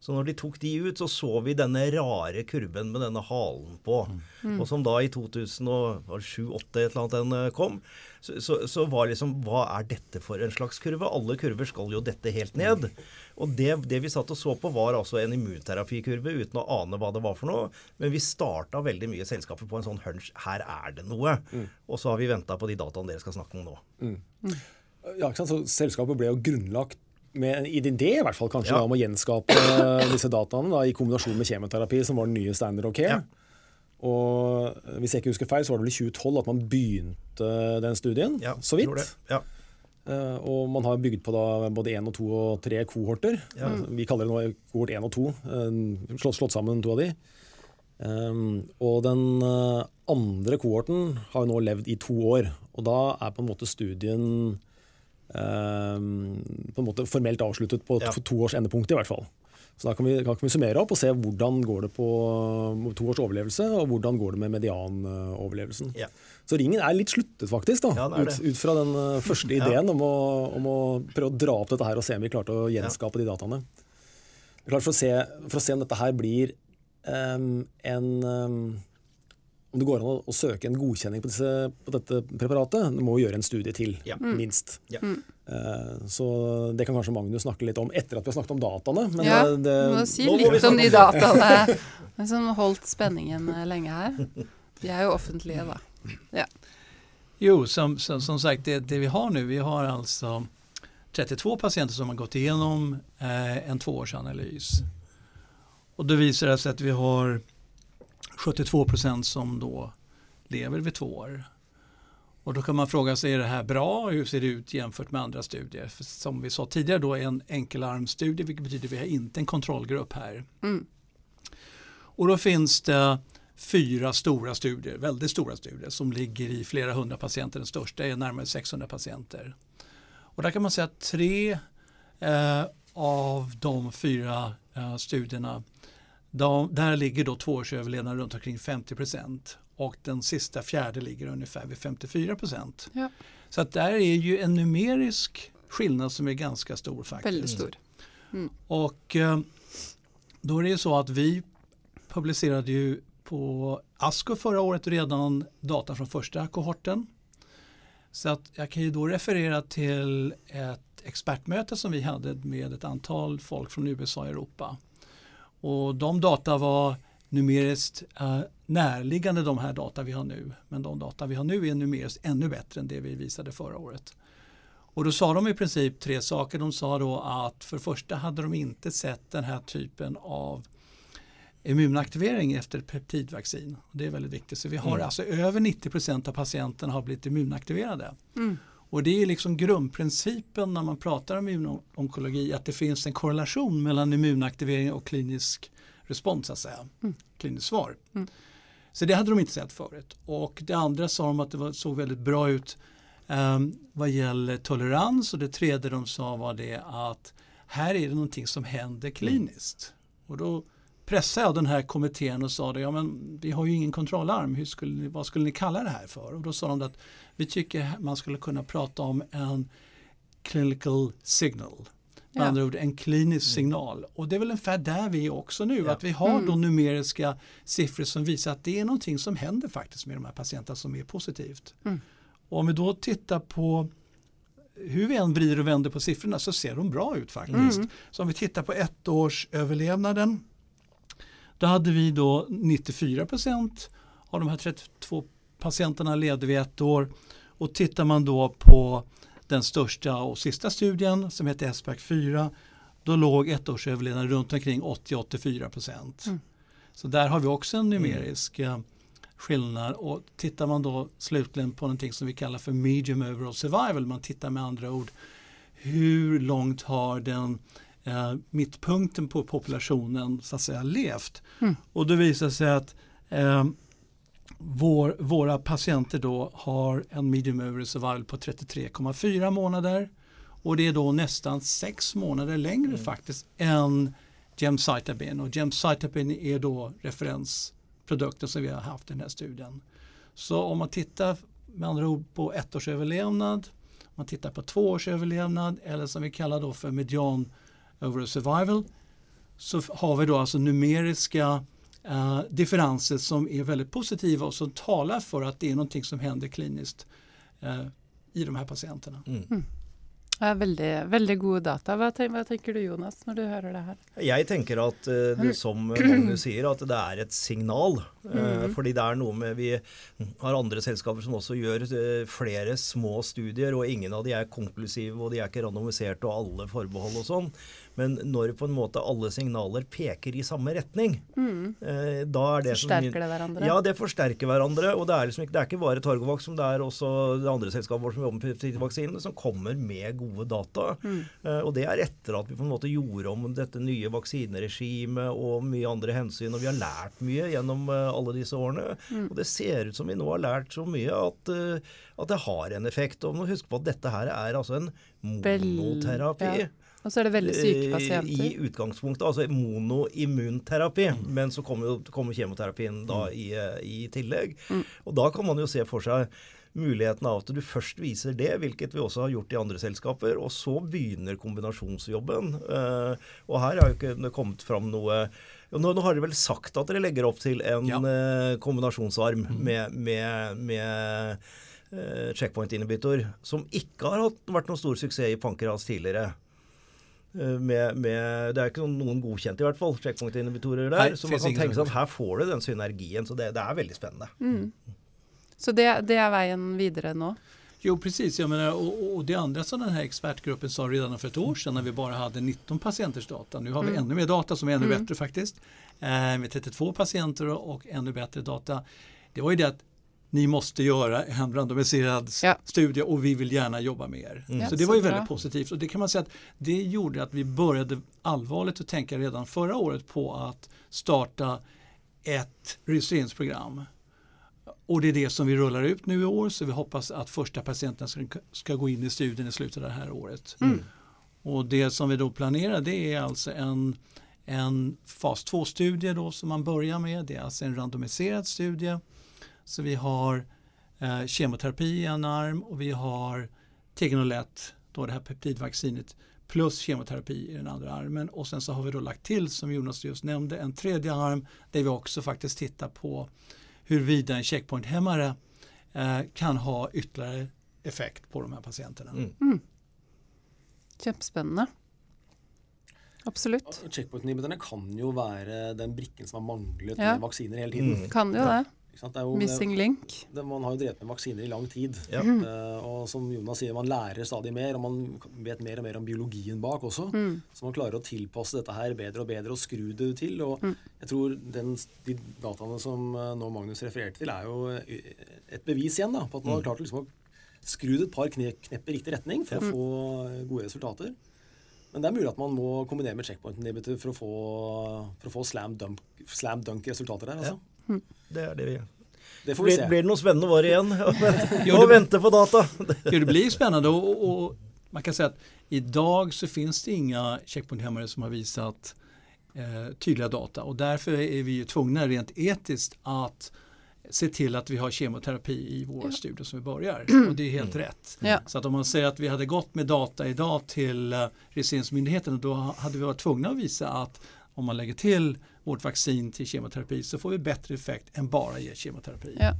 Så når de tok de ut, så så vi denne rare kurven med denne halen på. Og som da i 2007-2008 et eller annet den eh, kom, så, så, så var liksom Hva er dette for en slags kurve? Alle kurver skal jo dette helt ned. Og det, det vi satt og så på, var altså en immunterapikurve uten å ane hva det var for noe. Men vi starta veldig mye selskaper på en sånn hunch. Her er det noe. Og så har vi venta på de dataene dere skal snakke om nå. Ja, ikke sant? Så selskapet ble jo grunnlagt med en idé i hvert fall kanskje Ja. da, om å gjenskape disse dataene da, i kombinasjon med kjemoterapi, som var den nye standard of care. Ja. Og eh, hvis jeg ikke husker feil, så var det vel i 2012 at man begynte den studien. Ja, så vidt. Ja. Eh, og man har bygd på da både én og to og tre kohorter. Eh, Vi kaller det nå kohort én og to. eh, Slått, slått sammen to av de. Og den eh, andre kohorten har jo nå levd i to år. Og da er på en måte studien på en måte formelt avsluttet på Ja. to, års endepunkt, i hvert fall. Så da kan vi, kan vi summere opp og se hvordan går det på to års overlevelse, og hvordan går det med medianoverlevelsen. Ja. Så ringen er litt sluttet, faktisk, da, Ja, ut, ut fra den eh, første ideen om, å, om å prøve å dra opp dette her og se om vi klarte å gjenskape de dataene. Det er klart for, å se, for å se om dette her blir em, en em, om det går an å, å søke en godkjenning på, disse, på dette preparatet, du må gjøre en studie til, Ja. minst. Ja. Eh, Så det kan kanskje Magnus snakke litt om etter at vi har snakket om dataene. Men Ja, eh, det, må si nå må vi litt om de dataene som holdt spenningen eh, lenge her. De er jo offentlige, da. Jo, som, som, som sagt, det, det vi har nu, vi har alltså 32 patienter som har gått igenom eh, en tvåårsanalys. Och då visar det sig att vi har 72 procent som då lever vid två år. Och då kan man fråga sig, är det här bra? Hur ser det ut jämfört med andra studier? För som vi sa tidigare då är en enkelarmstudie, vilket betyder att vi har inte en kontrollgrupp här. Mm. Och då finns det fyra stora studier, väldigt stora studier som ligger i flera hundra patienter. Den största är närmare 600 patienter. Och där kan man säga att tre eh, av de fyra eh, studierna de, där ligger då tvåårsöverlevnad runt omkring 50 procent och den sista fjärde ligger ungefär vid 54 procent. Ja. Så att där är ju en numerisk skillnad som är ganska stor faktiskt. Väldigt stor. Och eh, då är det ju så att vi publicerade ju på ASCO förra året redan data från första kohorten. Så att jag kan ju då referera till ett expertmöte som vi hade med ett antal folk från USA och Europa. Och de data var numeriskt eh, närliggande de här data vi har nu. Men de data vi har nu är numeriskt ännu bättre än det vi visade förra året. Och då sa de i princip tre saker. De sa då att för det första hade de inte sett den här typen av immunaktivering efter ett peptidvaccin. Det är väldigt viktigt. Så vi har Mm. alltså över 90% av patienterna har blivit immunaktiverade. Mm. Och det är liksom grundprincipen när man pratar om immunonkologi att det finns en korrelation mellan immunaktivering och klinisk respons, så att säga. Mm. Kliniskt svar. Mm. Så det hade de inte sett förut. Och det andra sa de att det såg väldigt bra ut um, vad gäller tolerans och det tredje de sa var det att här är det någonting som händer kliniskt. Och då pressade jag den här kommittén och sa det, ja men vi har ju ingen kontrollarm, Hur skulle ni, vad skulle ni kalla det här för? Och då sa de att vi tycker man skulle kunna prata om en clinical signal. Med Ja. andra ord en klinisk signal. Och det är väl ungefär där vi är också nu. Ja. Att vi har Mm. då numeriska siffror som visar att det är någonting som händer faktiskt med de här patienterna som är positivt. Mm. Och om vi då tittar på hur vi än vrider och vänder på siffrorna så ser de bra ut faktiskt. Mm. Så om vi tittar på ett års överlevnaden då hade vi då 94 procent av de här 32 patienterna levde vid ett år. Och tittar man då på den största och sista studien som heter SPAC 4 då låg ettårsöverlevnaden runt omkring 80-84 procent. Mm. Så där har vi också en numerisk eh, skillnad och tittar man då slutligen på någonting som vi kallar för medium overall survival, man tittar med andra ord hur långt har den eh, mittpunkten på populationen så att säga levt. Mm. Och då visar det sig att eh, vår, våra patienter då har en medium overall survival på 33,4 månader och det är då nästan sex månader längre faktiskt än gemcitabine och gemcitabine är då referensprodukten som vi har haft i den här studien. Så om man tittar med andra ord på ett års överlevnad, om man tittar på två års överlevnad eller som vi kallar då för median overall survival så har vi då alltså numeriska eh, differenser som är väldigt positiva och som talar för att det är någonting som händer kliniskt eh, i de här patienterna. Mm. Ja, veldig, veldig gode data. Hva, tenk, hva tenker du Jonas, når du hører det her? Jeg tenker at eh, det, som Magnus sier, at det er et signal. Eh, Fordi det er noe med Vi har andre selskaper som også gjør eh, flere små studier, og ingen av de er konklusive, og de er ikke randomiserte, og alle forbehold og sånn. Men når på en måte alle signaler peker i samme retning, eh, da er det som Forsterker det hverandre? Ja, det forsterker hverandre. Og det er, liksom ikke, det er ikke bare Targovax, som det er også det andre selskapet vårt som jobber med peptidvaksinene, som kommer med gode data. Eh, og det er etter at vi på en måte gjorde om dette nye vaksineregimet og mye andre hensyn. Og vi har lært mye gjennom eh, alle disse årene. Og det ser ut som vi nå har lært så mye at, eh, at det har en effekt. Og må huske på at dette her er altså en monoterapi. ja. Og så er det veldig syke Eh, pasienter. I utgangspunktet, altså monoimmunterapi, men så kommer, kommer kemoterapien da i, eh, i tillegg. Og da kan man jo se for seg muligheten av at du først viser det, hvilket vi også har gjort i andre selskaper, og så begynner kombinasjonsjobben. Eh, og her har jo ikke det kommet fram noe Ja, nå, nå har dere vel sagt at dere legger opp til en Ja. eh, kombinasjonsarm med, med, med eh, checkpoint-inhibitor, som ikke har hatt, vært noen stor suksess i pankreas tidligere. Eh, Med, med, det er ikke noen, godkjente i hvert fall, checkpoint-inhibitorer der. Nei, så man kan tenke seg at her får du den synergien. Så det, det er veldig spennende. Så det, det är vägen vidare nu. Jo, precis. Menar, och, och det andra som den här expertgruppen sa redan för ett år sedan när vi bara hade 19 patienters data. Nu har vi ännu mer data som är ännu bättre faktiskt. Eh, med 32 patienter och, och ännu bättre data. Det var ju det att ni måste göra en randomiserad Ja. studie och vi vill gärna jobba med er. Ja, så det var ju väldigt positivt och det kan man säga att det gjorde att vi började allvarligt att tänka redan förra året på att starta ett registreringsprogram. Och det är det som vi rullar ut nu i år så vi hoppas att första patienten ska, ska gå in i studien i slutet av det här året. Och det som vi då planerar det är alltså en, en fas 2-studie då som man börjar med. Det är alltså en randomiserad studie. Så vi har eh, kemoterapi i en arm och vi har Tegenolett, då det här peptidvaccinet plus kemoterapi i den andra armen och sen så har vi då lagt till som Jonas just nämnde en tredje arm där vi också faktiskt tittar på huruvida en checkpointhämmare eh, kan ha ytterligare effekt på de här patienterna. Mm. Kjempespennende. Absolutt. Checkpoint-inhibiterne kan jo være den brikken som har manglet Ja. med vaksiner hele tiden. Mm. Kan jo det. Ikke sant? Det er jo, Missing link. det, man har jo drevet med vaksiner i lang tid. Ja. Eh, og som Jonas sier, man lærer stadig mer, og man vet mer og mer om biologien bak også. Så man klarer å tilpasse dette her bedre og bedre og skru det til. Og jeg tror den, de dataene som eh, nå Magnus refererte til, er jo eh, et bevis igjen da, på at man har klart liksom å skru det et par kne, knepp i riktig retning for å få gode resultater. Men det er mulig at man må kombinere med checkpoint inhibitor for å få, for å få slam, dunk, slam dunk resultater der. Altså. Det er det vi Det får vi blir, se. blir det noe spennende år Og det- vente på data! Jo, det blir spännande och, och, man kan säga att idag så finns det inga checkpointhämmare som har visat eh, tydliga data och därför är vi ju tvungna rent etiskt att se till att vi har kemoterapi i våra studier som vi börjar. Och det är helt rätt. Ja. Så att om man säger att vi hade gått med data idag till eh, registreringsmyndigheten då hade vi varit tvungna att visa att om man lägger till vårt vaccin till kemoterapi så får vi bättre effekt än bara ge kemoterapi. Ja.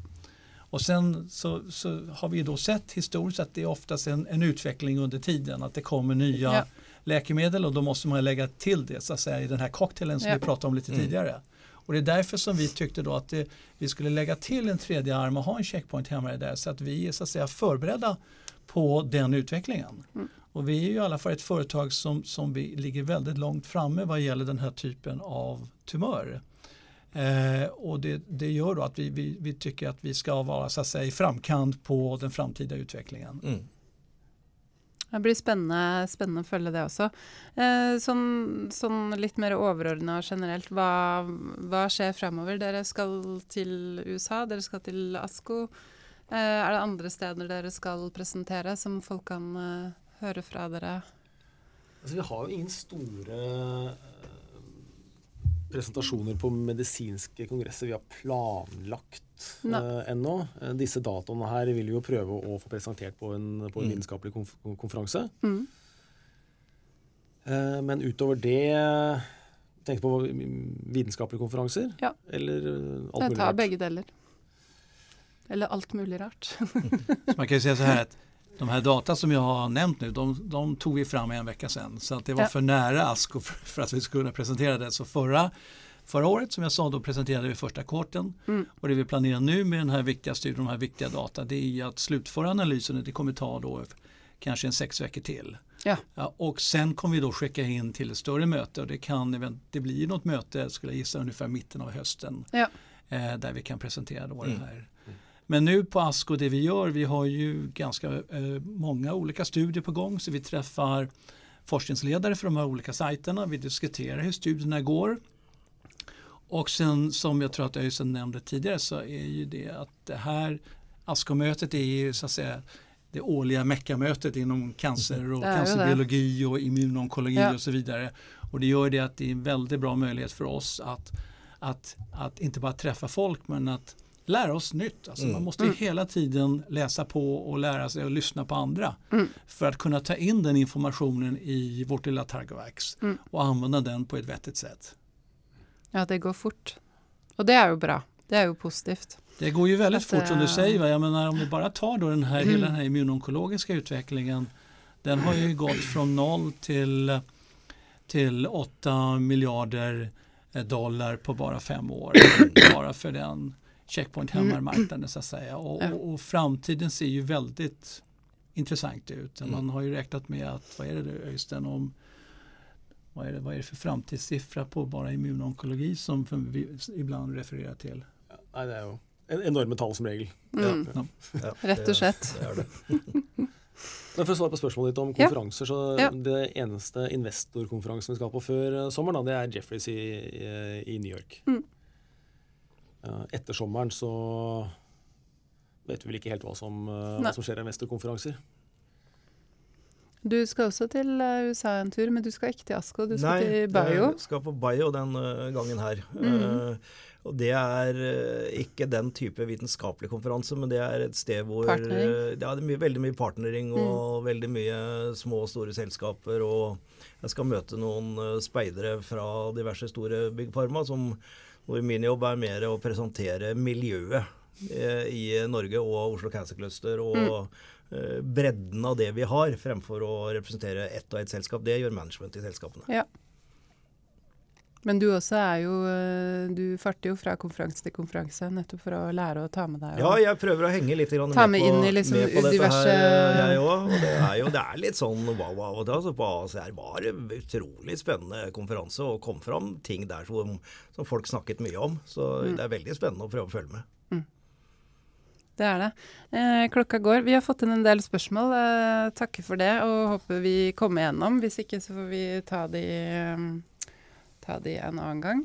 Och sen så, så har vi då sett historiskt att det är oftast en, en utveckling under tiden, att det kommer nya Ja. läkemedel och då måste man lägga till det så att säga i den här cocktailen som Ja. vi pratade om lite tidigare. Och det är därför som vi tyckte då att det, vi skulle lägga till en tredje arm och ha en checkpoint-hämmare där så att vi är så att säga förberedda på den utvecklingen. Och vi är ju i alla fall ett företag som, som vi ligger väldigt långt framme vad gäller den här typen av tumör. Eh, och det, det gör då att vi, vi, vi tycker att vi ska vara så att säga, i framkant på den framtida utvecklingen. Mm. Det blir spennende, spennende å følge det også. Eh, sånn, sånn litt mer overordna generelt, hva, hva skjer fremover? Dere skal til USA, dere skal til ASKO. Eh, er det andre steder dere skal presentere som folk kan eh, høre fra dere? Altså, vi har jo ingen store eh, presentasjoner på medisinske kongresser vi har planlagt eh, ennå. Eh, disse datoene her vil vi jo prøve å få presentert på en, på en Mm. vitenskapelig konf konferanse. Mm. Eh, men utover det Tenk på vitenskapelige konferanser? Ja. Eller eh, alt Jeg tar begge deler. Eller alt mulig rart. Så man kan ju säga så här att de här data som jag har nämnt nu, de, de tog vi fram en vecka sedan. Så att det var Ja. för nära ASCO för, för att vi skulle kunna presentera det. Så förra, förra året som jag sa, då presenterade vi första korten. Mm. Och det vi planerar nu med den här viktiga studien, de här viktiga data, det är att slutföra analysen. Det kommer ta då kanske en sex veckor till. Ja. Ja, och sen kommer vi då skicka in till ett större möte och det kan det blir något möte, skulle jag gissa, ungefär mitten av hösten. Ja. Eh, där vi kan presentera då Mm. det här. Men nu på ASCO, det vi gör, vi har ju ganska eh, många olika studier på gång så vi träffar forskningsledare för de här olika sajterna, vi diskuterar hur studierna går. Och sen som jag tror att Öysen nämnde tidigare så är ju det att det här ASCO-mötet är ju så att säga det årliga meckamötet inom cancer och det. cancerbiologi och immunonkologi Ja. och så vidare. Och det gör det att det är en väldigt bra möjlighet för oss att, att, att inte bara träffa folk men att lära oss nytt. Alltså Mm. Man måste ju hela tiden läsa på och lära sig och lyssna på andra Mm. för att kunna ta in den informationen i vårt lilla Targovax Mm. och använda den på ett vettigt sätt. Ja, det går fort. Och det är ju bra. Det är ju positivt. Det går ju väldigt Att, fort som du eh, säger. Va? Jag menar, om vi bara tar då den här, Mm. hela den här immunonkologiska utvecklingen. Den har ju gått från noll till, till 8 miljarder eh, dollar på bara fem år. bara för den checkpoint hemmarmarknaden så att säga. Och, Ja. och, och framtiden ser ju väldigt intressant ut. Mm. Man har ju räknat med att, vad är det nu Öystein, om vad är, det, vad är det för framtidssiffra på bara immunonkologi som vi ibland refererar till? Nei, det er jo en enorme tall som regel. Mm. Ja. Ja, Rett og slett. Men for å svare på spørsmålet ditt om Ja. konferanser, så Ja. det eneste investorkonferansen vi skal på før eh, sommeren, da, det er Jeffreys i, i, i New York. Mm. Ja, etter sommeren så vet vi vel ikke helt hva som, eh, Nei. hva som skjer av investorkonferanser. Du skal også til eh, USA en tur, men du skal ikke til Asko, du skal Nei, til Bio. jeg skal på Bio den gangen her. Mhm. Eh, og det er ikke den type vitenskapelig konferanse, men det er et sted hvor Partnering. Mm. Ja, det er mye, veldig mye partnering og veldig mye små og store selskaper. Og jeg skal møte noen speidere fra diverse store byggfarma, som hvor min jobb er mer å presentere miljøet eh, i Norge og Oslo Cancer Cluster. og Mm. eh, Bredden av det vi har, fremfor å representere ett og ett selskap. Det gjør management i selskapene. Men du også er jo eh, Du farter jo fra konferanse til konferanse nettopp for å lære å ta med deg. Ja, og- jeg prøver å henge litt med, med på, i liksom med på dette diverse- her, jeg òg. Og det er jo det er litt sånn wow, wow. Det, altså, på ACR var det utrolig spennende konferanse, og kom fram ting der som, som folk snakket mye om. Så Mm. det er veldig spennende å prøve å følge med. Det er det. Eh, klokka går. Vi har fått inn en del spørsmål. Eh, takker for det, og håper vi kommer gjennom. Hvis ikke så får vi ta de, eh, ta de en annen gang.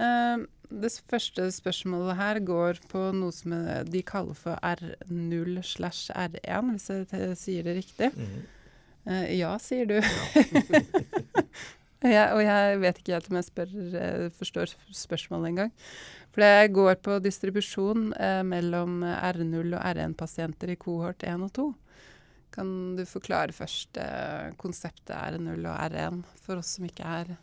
Eh, det første spørsmålet her går på noe som eh, de kaller for R0 slash R1, hvis jeg sier det riktig. Mhm. Eh, ja, sier du. jeg, og jeg vet ikke helt om jeg spør, eh, forstår spørsmålet engang. For det går på distribusjon eh, mellom R0 og R1-pasienter i kohort 1 og 2. Kan du forklare først konseptet R0 og R1 for oss som ikke er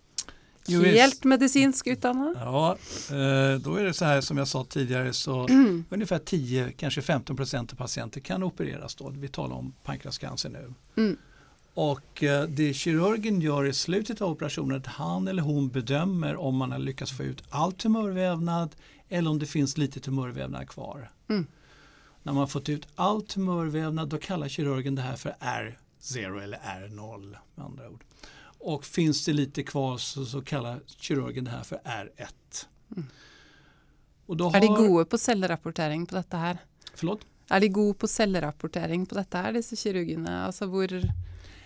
Jo, helt medicinsk utdanna? Ja, eh, då är det så här som jag sa tidigare så ungefär 10, kanske 15 procent av patienter kan opereras då. Vi talar om pankreascancer nu. Mm. Och eh, det kirurgen gör i slutet av operationen är att han eller hon bedömer om man har lyckats få ut all tumörvävnad eller om det finns lite tumörvävnad kvar. Mm. När man har fått ut all tumörvävnad då kallar kirurgen det här för R0 eller R0 med andra ord. Och finns det lite kvar så, så kallar kirurgen det här för R1. Mm. Och då Er de har- gode på cellerapportering på dette her? Förlåt? Er de gode på cellerapportering på dette her, disse kirurgene? Altså hvor,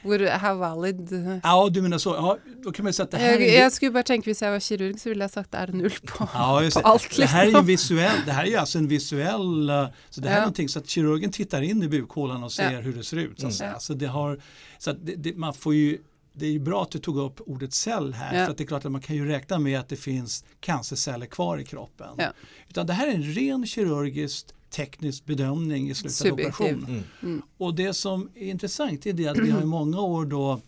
hvor How valid Ja, du menar så. Ja, då kan man säga att det här jeg, är... jeg skulle bare tenke Hvis jeg var kirurg, så ville jeg sagt R0 på, Ja, på det. alt. Det här är ju Liksom. visuell, det här är ju alltså en visuell, eh, så det här är Ja. någonting så att kirurgen tittar in i bukhålan och ser Ja. hur det ser ut. Så att Mm. Så det har, så att det, det, man får ju, det är ju bra att du tog upp ordet cell här, Ja. för att det är klart att man kan ju räkna med att det finns cancerceller kvar i kroppen. Ja. Utan det här är en ren kirurgisk teknisk bedömning i slutet av operationen. Mm. Och det som är intressant är det att vi har i många år då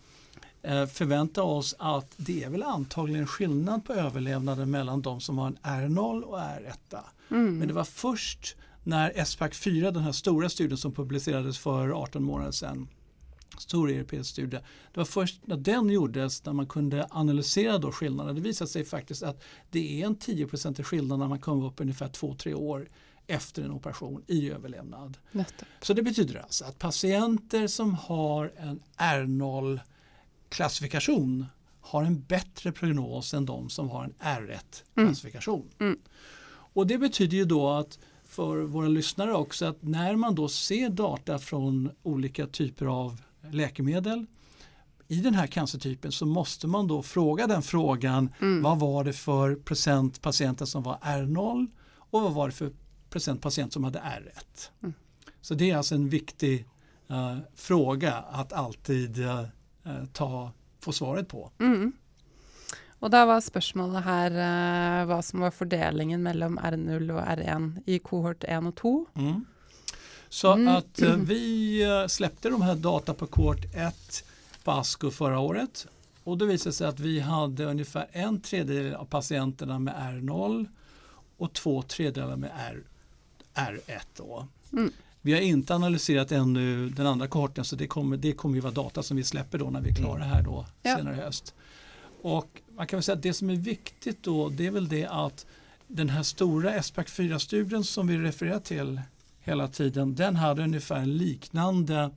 eh, förväntat oss att det är väl antagligen skillnad på överlevnaden mellan de som har en R0 och R1. Mm. Men det var först när SPAC 4, den här stora studien som publicerades för 18 månader sedan, stor europeisk studie, det var först när den gjordes när man kunde analysera då skillnaden. Det visade sig faktiskt att det är en 10 skillnad när man kommer upp ungefär 2-3 år efter en operation i överlevnad. Nettopp. Så det betyder alltså att patienter som har en R0-klassifikation har en bättre prognos än de som har en R1-klassifikation. Mm. Och det betyder ju då att för våra lyssnare också att när man då ser data från olika typer av läkemedel i den här cancertypen så måste man då fråga den frågan Mm. vad var det för procent patienter som var R0 och vad var det för procent patienter som hade R1. Mm. Så det är alltså en viktig eh, fråga att alltid eh, ta, få svaret på. Mm. Og da var spørsmålet her eh, hva som var fordelingen mellom R0 og R1 i kohort 1 og 2. Mm. Så Mm. att eh, vi eh, släppte de här data på kort 1 på ASCO förra året Och då visade det sig att vi hade ungefär en tredjedel av patienterna med R0 och två tredjedelar med R, R1. Då. Mm. Vi har inte analyserat ännu den andra kohorten så det kommer, det kommer ju vara data som vi släpper då när vi är klara här då Ja. senare i höst. Och man kan väl säga att det som är viktigt då det är väl det att den här stora SPAC 4-studien som vi refererar till hela tiden den hade ungefär en liknande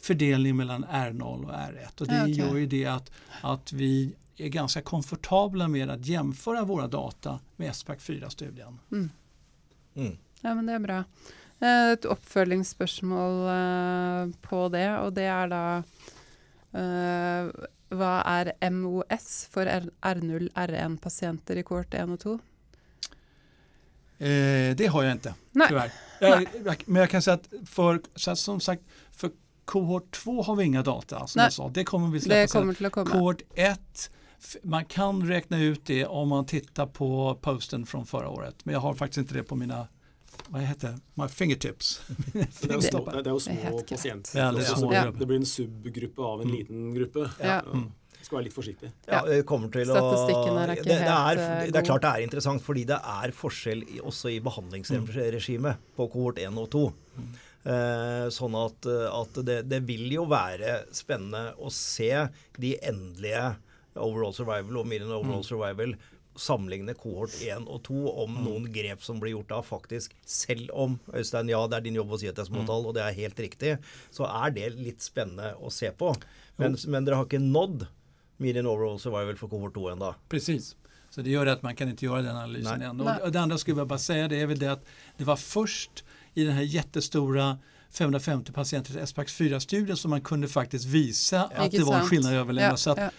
fördelning mellan R0 och R1 och det okej. gör ju det att, att vi är ganska komfortabla med att jämföra våra data med SPAC 4-studien. Mm. Mm. Ja, men det er bra. Eh, Et oppfølgingsspørsmål eh, på det, og det er da eh, Hva er MOS for R- R0, R1-pasienter i kohort 1 og 2? Eh, det har jag inte, Nej. tyvärr. Jag, jag, men jag kan säga att för, så som sagt, för kohort 2 har vi inga data. Som Nej. jag sa. Det kommer vi släppa Det kommer til å komme. Kohort 1, f- man kan räkna ut det om man tittar på posten från förra året. Men jag har faktiskt inte det på mina, vad heter det, my fingertips. Det jo Det- små, det er jo Det små små blir en subgruppe av en Mm. liten gruppe. Ja. Mm. Skal være litt forsiktig. Ja, det kommer til å Statistikken er ikke det, det, er, helt, eh, det er klart det er interessant, fordi det er forskjell i, også i behandlingsregimet på kohort 1 og 2. Eh, sånn at, at det, det vil jo være spennende å se de endelige overall survival og median overall survival sammenligne kohort 1 og 2 om noen grep som blir gjort da, faktisk. Selv om, Øystein, ja, det er din jobb å si at det er små tall, og det er helt riktig, så er det litt spennende å se på. Men, men dere har ikke nådd median overall survival for kohort 2 ennå. Precis. Så det gör det att man kan inte göra den analysen Nej. än. Och det andra skulle jag bara säga det är väl det att det var först i den här jättestora 550 patienter SPAX 4-studien som man kunde faktiskt visa att Ikke det var en skillnad i överlevnad. Ja, Så att ja.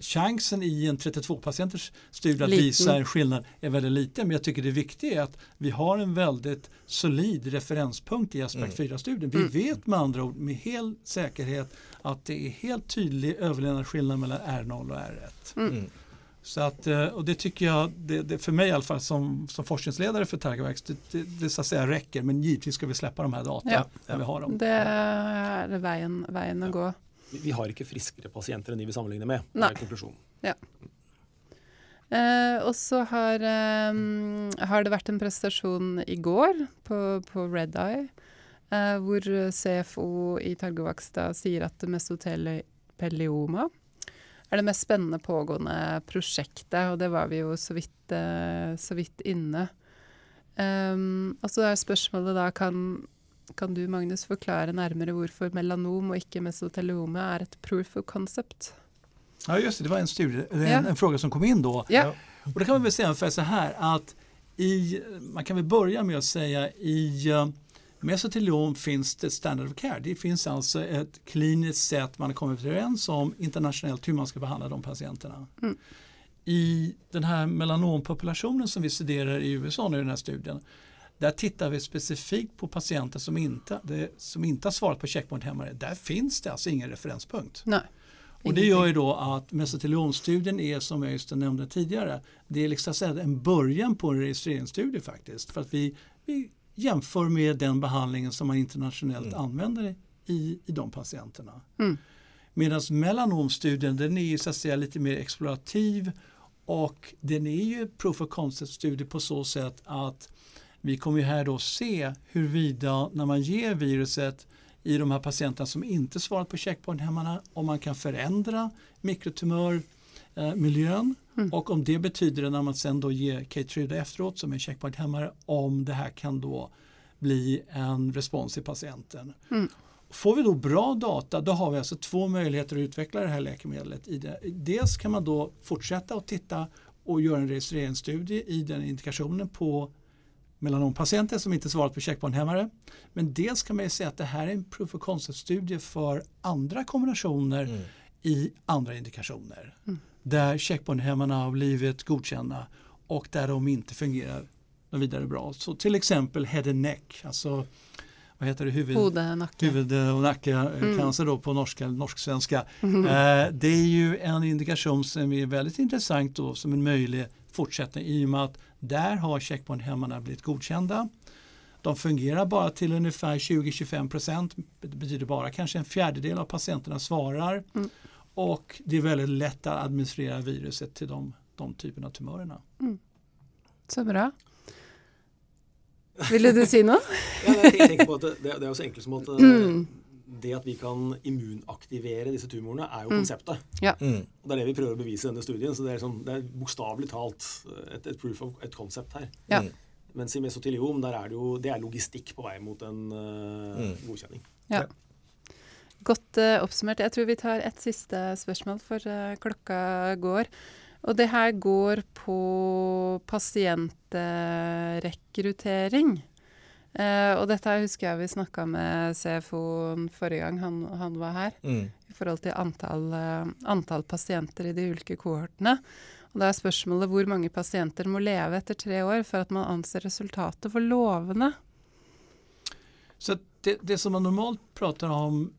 chansen i en 32 patienters studie att Liten. visa en skillnad är väldigt liten. Men jag tycker det viktiga är att vi har en väldigt solid referenspunkt i aspekt 4-studien. Vi Mm. vet med andra ord med hel säkerhet att det är helt tydlig överlevnadsskillnad mellan R0 och R1. Mm. Så att, eh, och det tycker jag, det, det för mig i alla fall som, som forskningsledare för Targovax, det, det, det så att säga räcker. Men givetvis ska vi släppa de här data Ja. när vi har dem. Det er veien, veien å gå. Vi- har ikke friskere pasienter enn de vi sammenligner med. Det Nei. er konklusjonen. Eh, og så har, eh, har det vært en prestasjon i går på, på Red Eh, hvor CFO i Targovax da sier at mesotelioma er det mest spennende pågående prosjektet, og det var vi jo så vidt, eh, så vidt inne. Um, og så er spørsmålet da, kan, kan du Magnus forklare nærmere hvorfor melanom og ikke mesoteliome er et proof of concept? Ja just det, det var en, studie, en, Ja. en fråga som kom in då. Ja. Och då kan man väl säga ungefär så här att i, man kan väl börja med att säga i mesoteliom finns det standard of care. Det finns alltså ett kliniskt sätt man har kommit överens om internationellt hur man ska behandla de patienterna. Mm. I den här melanompopulationen som vi studerar i USA nu i den här studien där tittar vi specifikt på patienter som inte, det, som inte har svarat på checkpointhämmare. Där finns det alltså ingen referenspunkt. Nej. Och det gör ju då att mesoteliomstudien är som jag just nämnde tidigare. Det är liksom en början på en registreringsstudie faktiskt. För att vi, vi jämför med den behandlingen som man internationellt Mm. använder i, i de patienterna. Mm. Medan melanomstudien den är ju så att säga lite mer explorativ och den är ju proof of concept-studie på så sätt att vi kommer ju här då se huruvida när man ger viruset i de här patienterna som inte svarat på checkpointhämmarna om man kan förändra mikrotumörmiljön Mm. och om det betyder när man sen då ger Keytruda efteråt som är checkpointhämmare om det här kan då bli en respons i patienten. Mm. Får vi då bra data då har vi alltså två möjligheter att utveckla det här läkemedlet. I det. Dels kan man då fortsätta att titta och göra en registreringsstudie i den indikationen på melanompatienter som inte svarat på checkpointhämmare. Men dels kan man ju säga att det här är en proof of concept-studie för andra kombinationer Mm. i andra indikationer. Mm. Där checkpointhämmarna har blivit godkända och där de inte fungerar vidare bra. Så till exempel head and neck, alltså vad heter det, huvud, huvud och nackecancer Mm. då på norska, norsk-svenska. Mhm. Eh, det är ju en indikation som är väldigt intressant då som en möjlig fortsättning i och med att där har checkpointhämmarna blivit godkända. De fungerar bara till ungefär 20-25 procent. Det betyder bara kanske en fjärdedel av patienterna svarar. Mm. Och det är väldigt lätt att administrera viruset till de, de typerna av tumörerna. Så bra. Ville du si noe? Ja, jeg tenker- tenker på at det, det er jo så enkelt som at eh, Mm. det at vi kan immunaktivere disse tumorene, er jo Mm. konseptet. Mm. Og Det er det vi prøver å bevise i denne studien. så Det er, sånn, det er bokstavelig talt et, et proof of et concept her. Ja. Mm. Mens i mesoteliom der er det jo det er logistikk på vei mot en eh, Mm. godkjenning. Ja. Godt eh, oppsummert. Jeg tror vi tar et siste spørsmål, for eh, klokka går. Og det her går på pasientrekruttering. Eh, og dette husker jeg vi snakka med CFO forrige gang han, han var her, Mm. i forhold til antall, antall pasienter i de ulike kohortene. Og da er spørsmålet hvor mange pasienter må leve etter tre år for at man anser resultatet for lovende. Så det, det som man normalt pratar om,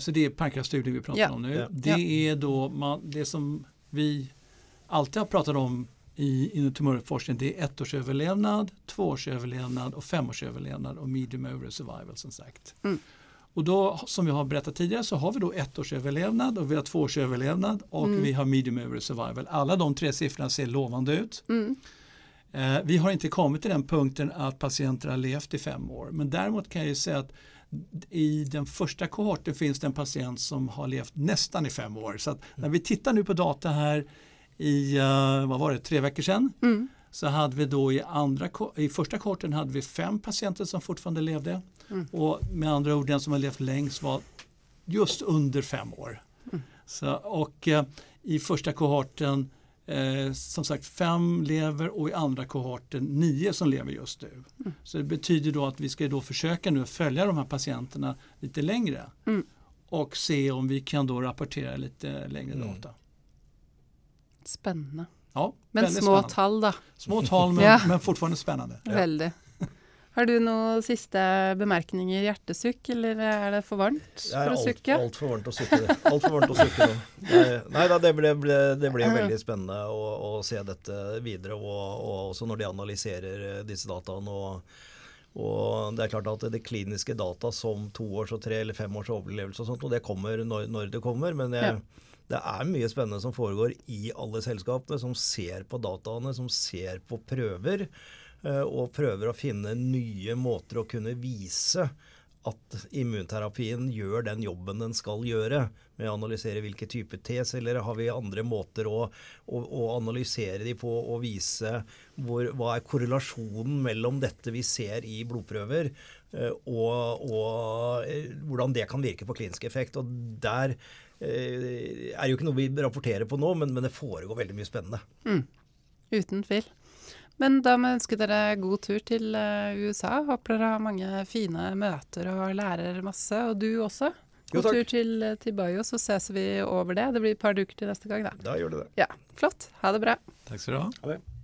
så det är pankreasstudien vi pratar Ja. om nu, Ja. det Ja. är då man, det som vi alltid har pratat om i, inom tumörforskning, det är ettårsöverlevnad, tvåårsöverlevnad och femårsöverlevnad och medium overall survival som sagt. Mm. Och då, som vi har berättat tidigare, så har vi då ettårsöverlevnad och vi har tvåårsöverlevnad och Mm. vi har medium overall survival. Alla de tre siffrorna ser lovande ut. Mm. Eh, vi har inte kommit till den punkten att patienter har levt i fem år. Men däremot kan jag ju säga att i den första kohorten finns det en patient som har levt nästan i fem år. Så att när vi tittar nu på data här i, eh, vad var det, tre veckor sedan. Mm. Så hade vi då i, andra, i första kohorten hade vi fem patienter som fortfarande levde. Mm. Och med andra ord den som har levt längst var just under fem år. Mm. Så, och eh, i första kohorten eh, som sagt fem lever och i andra kohorten nio som lever just nu. Mm. Så det betyder då att vi ska då försöka nu följa de här patienterna lite längre. Mm. Och se om vi kan då rapportera lite längre Mm. data. Spennende. Ja, Men väldigt små spännande. tall, da. Små tal men, Ja. men fortfarande spännande. Ja. Veldig. Har du noen siste bemerkninger, hjertesukk, eller er det for varmt Det for er å alt, sukke? altfor varmt sukke. det. Alt for varmt. Nei, nei da, det ble, det ble jo veldig spennende å, å se dette videre, og, og også når de analyserer eh, disse dataene. Og, og det er klart at det kliniske data som toårs og tre eller fem års overlevelse og sånt, og det kommer når, når det kommer. Men jeg, det er mye spennende som foregår i alle selskapene, som ser på dataene, som ser på prøver. Eh, og prøver å finne nye måter å kunne vise at immunterapien gjør den jobben den skal gjøre, med å analysere hvilke typer T-celler har vi andre måter å, å, å analysere de på og vise hvor, hva er korrelasjonen mellom dette vi ser i blodprøver, eh, og, og eh, hvordan det kan virke på klinisk effekt. Og der er jo ikke noe vi rapporterer på nå, men, men det foregår veldig mye spennende. Mm. Uten tvil. Men da må jeg ønske dere god tur til eh, USA. Håper dere har mange fine møter og lærer masse. Og du også. Jo, God takk. tur til, eh, til Bayo, så ses vi over det. Det blir et par duker til neste gang, da. Da gjør det det. Ja, flott. Ha det bra. Tack så du ha. Ja, det.